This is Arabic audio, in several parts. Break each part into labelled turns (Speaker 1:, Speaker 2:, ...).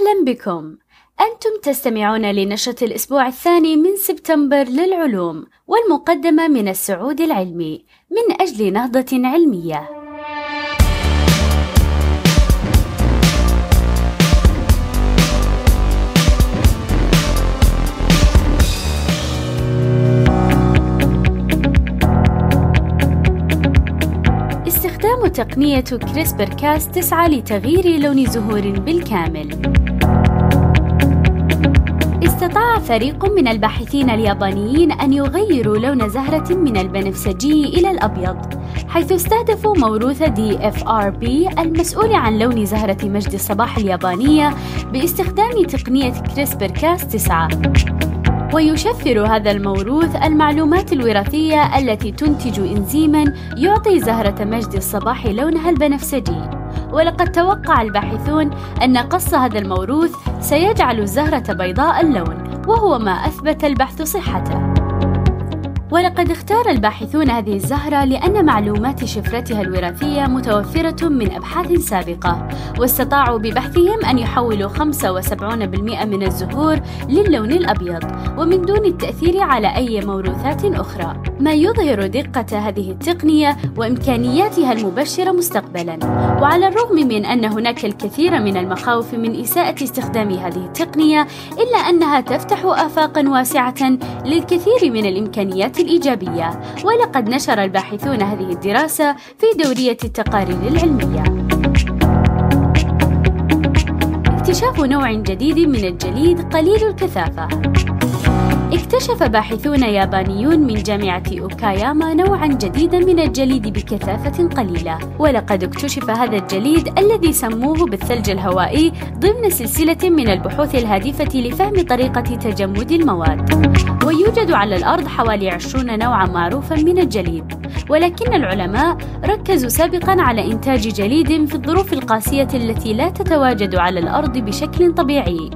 Speaker 1: أهلا بكم. أنتم تستمعون لنشرة الأسبوع الثاني من سبتمبر للعلوم والمقدمة من السعود العلمي من أجل نهضة علمية. استخدام تقنية كريسبر كاس تسعى لتغيير لون زهور بالكامل. استطاع فريق من الباحثين اليابانيين أن يغيروا لون زهرة من البنفسجي إلى الأبيض حيث استهدفوا موروث DFR-B المسؤول عن لون زهرة مجد الصباح اليابانية باستخدام تقنية CRISPR Cas 9 ويشفر هذا الموروث المعلومات الوراثية التي تنتج إنزيما يعطي زهرة مجد الصباح لونها البنفسجي. ولقد توقع الباحثون أن قص هذا الموروث سيجعل الزهرة بيضاء اللون وهو ما أثبت البحث صحته. ولقد اختار الباحثون هذه الزهرة لأن معلومات شفرتها الوراثية متوفرة من أبحاث سابقة، واستطاعوا ببحثهم أن يحولوا 75% من الزهور للون الأبيض، ومن دون التأثير على أي موروثات أخرى، ما يظهر دقة هذه التقنية وإمكانياتها المبشرة مستقبلاً. وعلى الرغم من أن هناك الكثير من المخاوف من إساءة استخدام هذه التقنية، إلا أنها تفتح آفاقاً واسعة للكثير من الإمكانيات الإيجابية. ولقد نشر الباحثون هذه الدراسة في دورية التقارير العلمية. اكتشاف نوع جديد من الجليد قليل الكثافة. اكتشف باحثون يابانيون من جامعة أوكاياما نوعا جديدا من الجليد بكثافة قليلة. ولقد اكتشف هذا الجليد الذي سموه بالثلج الهوائي ضمن سلسلة من البحوث الهادفة لفهم طريقة تجمد المواد. ويوجد على الأرض حوالي عشرون نوعا معروفا من الجليد. ولكن العلماء ركزوا سابقا على إنتاج جليد في الظروف القاسية التي لا تتواجد على الأرض بشكل طبيعي.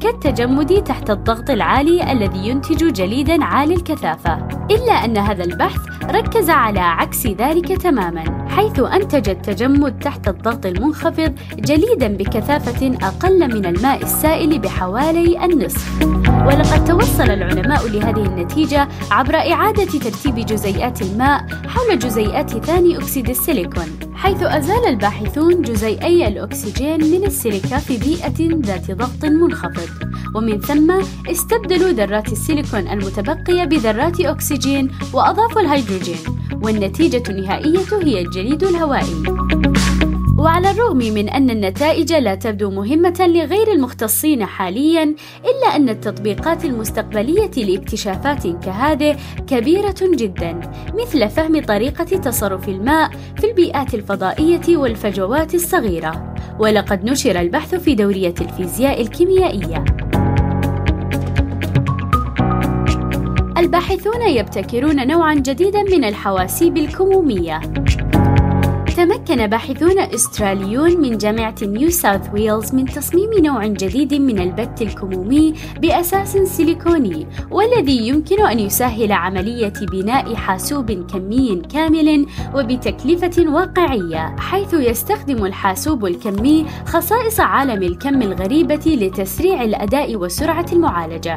Speaker 1: كالتجمد تحت الضغط العالي الذي ينتج جليدا عالي الكثافة. إلا أن هذا البحث ركز على عكس ذلك تماما حيث أنتج التجمد تحت الضغط المنخفض جليدا بكثافة أقل من الماء السائل بحوالي النصف. ولقد توصل العلماء لهذه النتيجة عبر إعادة ترتيب جزيئات الماء حول جزيئات ثاني أكسيد السيليكون. حيث أزال الباحثون جزيئي الأكسجين من السيليكا في بيئة ذات ضغط منخفض. ومن ثم استبدلوا ذرات السيليكون المتبقية بذرات أكسجين وأضافوا الهيدروجين والنتيجة النهائية هي الجليد الهوائي. وعلى الرغم من أن النتائج لا تبدو مهمة لغير المختصين حاليا إلا أن التطبيقات المستقبلية لاكتشافات كهذه كبيرة جدا مثل فهم طريقة تصرف الماء في البيئات الفضائية والفجوات الصغيرة. ولقد نشر البحث في دورية الفيزياء الكيميائية. الباحثون يبتكرون نوعا جديدا من الحواسيب الكمومية. تمكن باحثون أستراليون من جامعة نيو ساوث ويلز من تصميم نوع جديد من البت الكمومي بأساس سيليكوني والذي يمكن أن يسهل عملية بناء حاسوب كمي كامل وبتكلفة واقعية حيث يستخدم الحاسوب الكمي خصائص عالم الكم الغريبة لتسريع الأداء وسرعة المعالجة.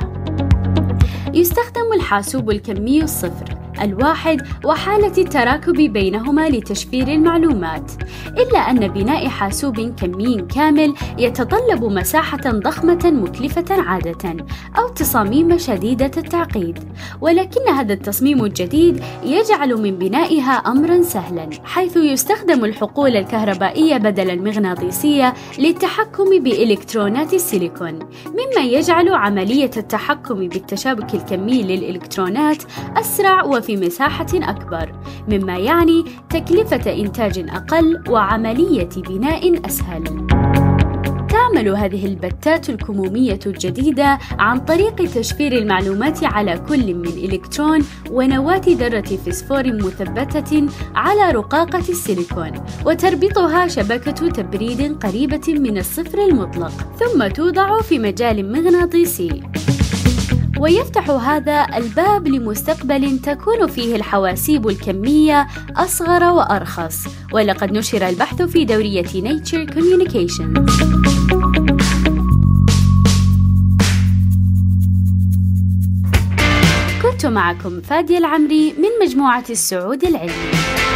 Speaker 1: يستخدم الحاسوب الكمي الصفر الواحد وحالة التراكب بينهما لتشفير المعلومات إلا أن بناء حاسوب كمي كامل يتطلب مساحة ضخمة مكلفة عادة أو تصاميم شديدة التعقيد ولكن هذا التصميم الجديد يجعل من بنائها أمرا سهلا حيث يستخدم الحقول الكهربائية بدل المغناطيسية للتحكم بإلكترونات السيليكون مما يجعل عملية التحكم بالتشابك الكمي للإلكترونات أسرع وفي في مساحة أكبر، مما يعني تكلفة إنتاج أقل وعملية بناء أسهل. تعمل هذه البتات الكمومية الجديدة عن طريق تشفير المعلومات على كل من إلكترون ونواة ذرة فسفور مثبتة على رقاقة السيليكون وتربطها شبكة تبريد قريبة من الصفر المطلق ثم توضع في مجال مغناطيسي ويفتح هذا الباب لمستقبل تكون فيه الحواسيب الكمية أصغر وأرخص. ولقد نشر البحث في دورية Nature Communications. كنت معكم فادي العمري من مجموعة السعود العلمي.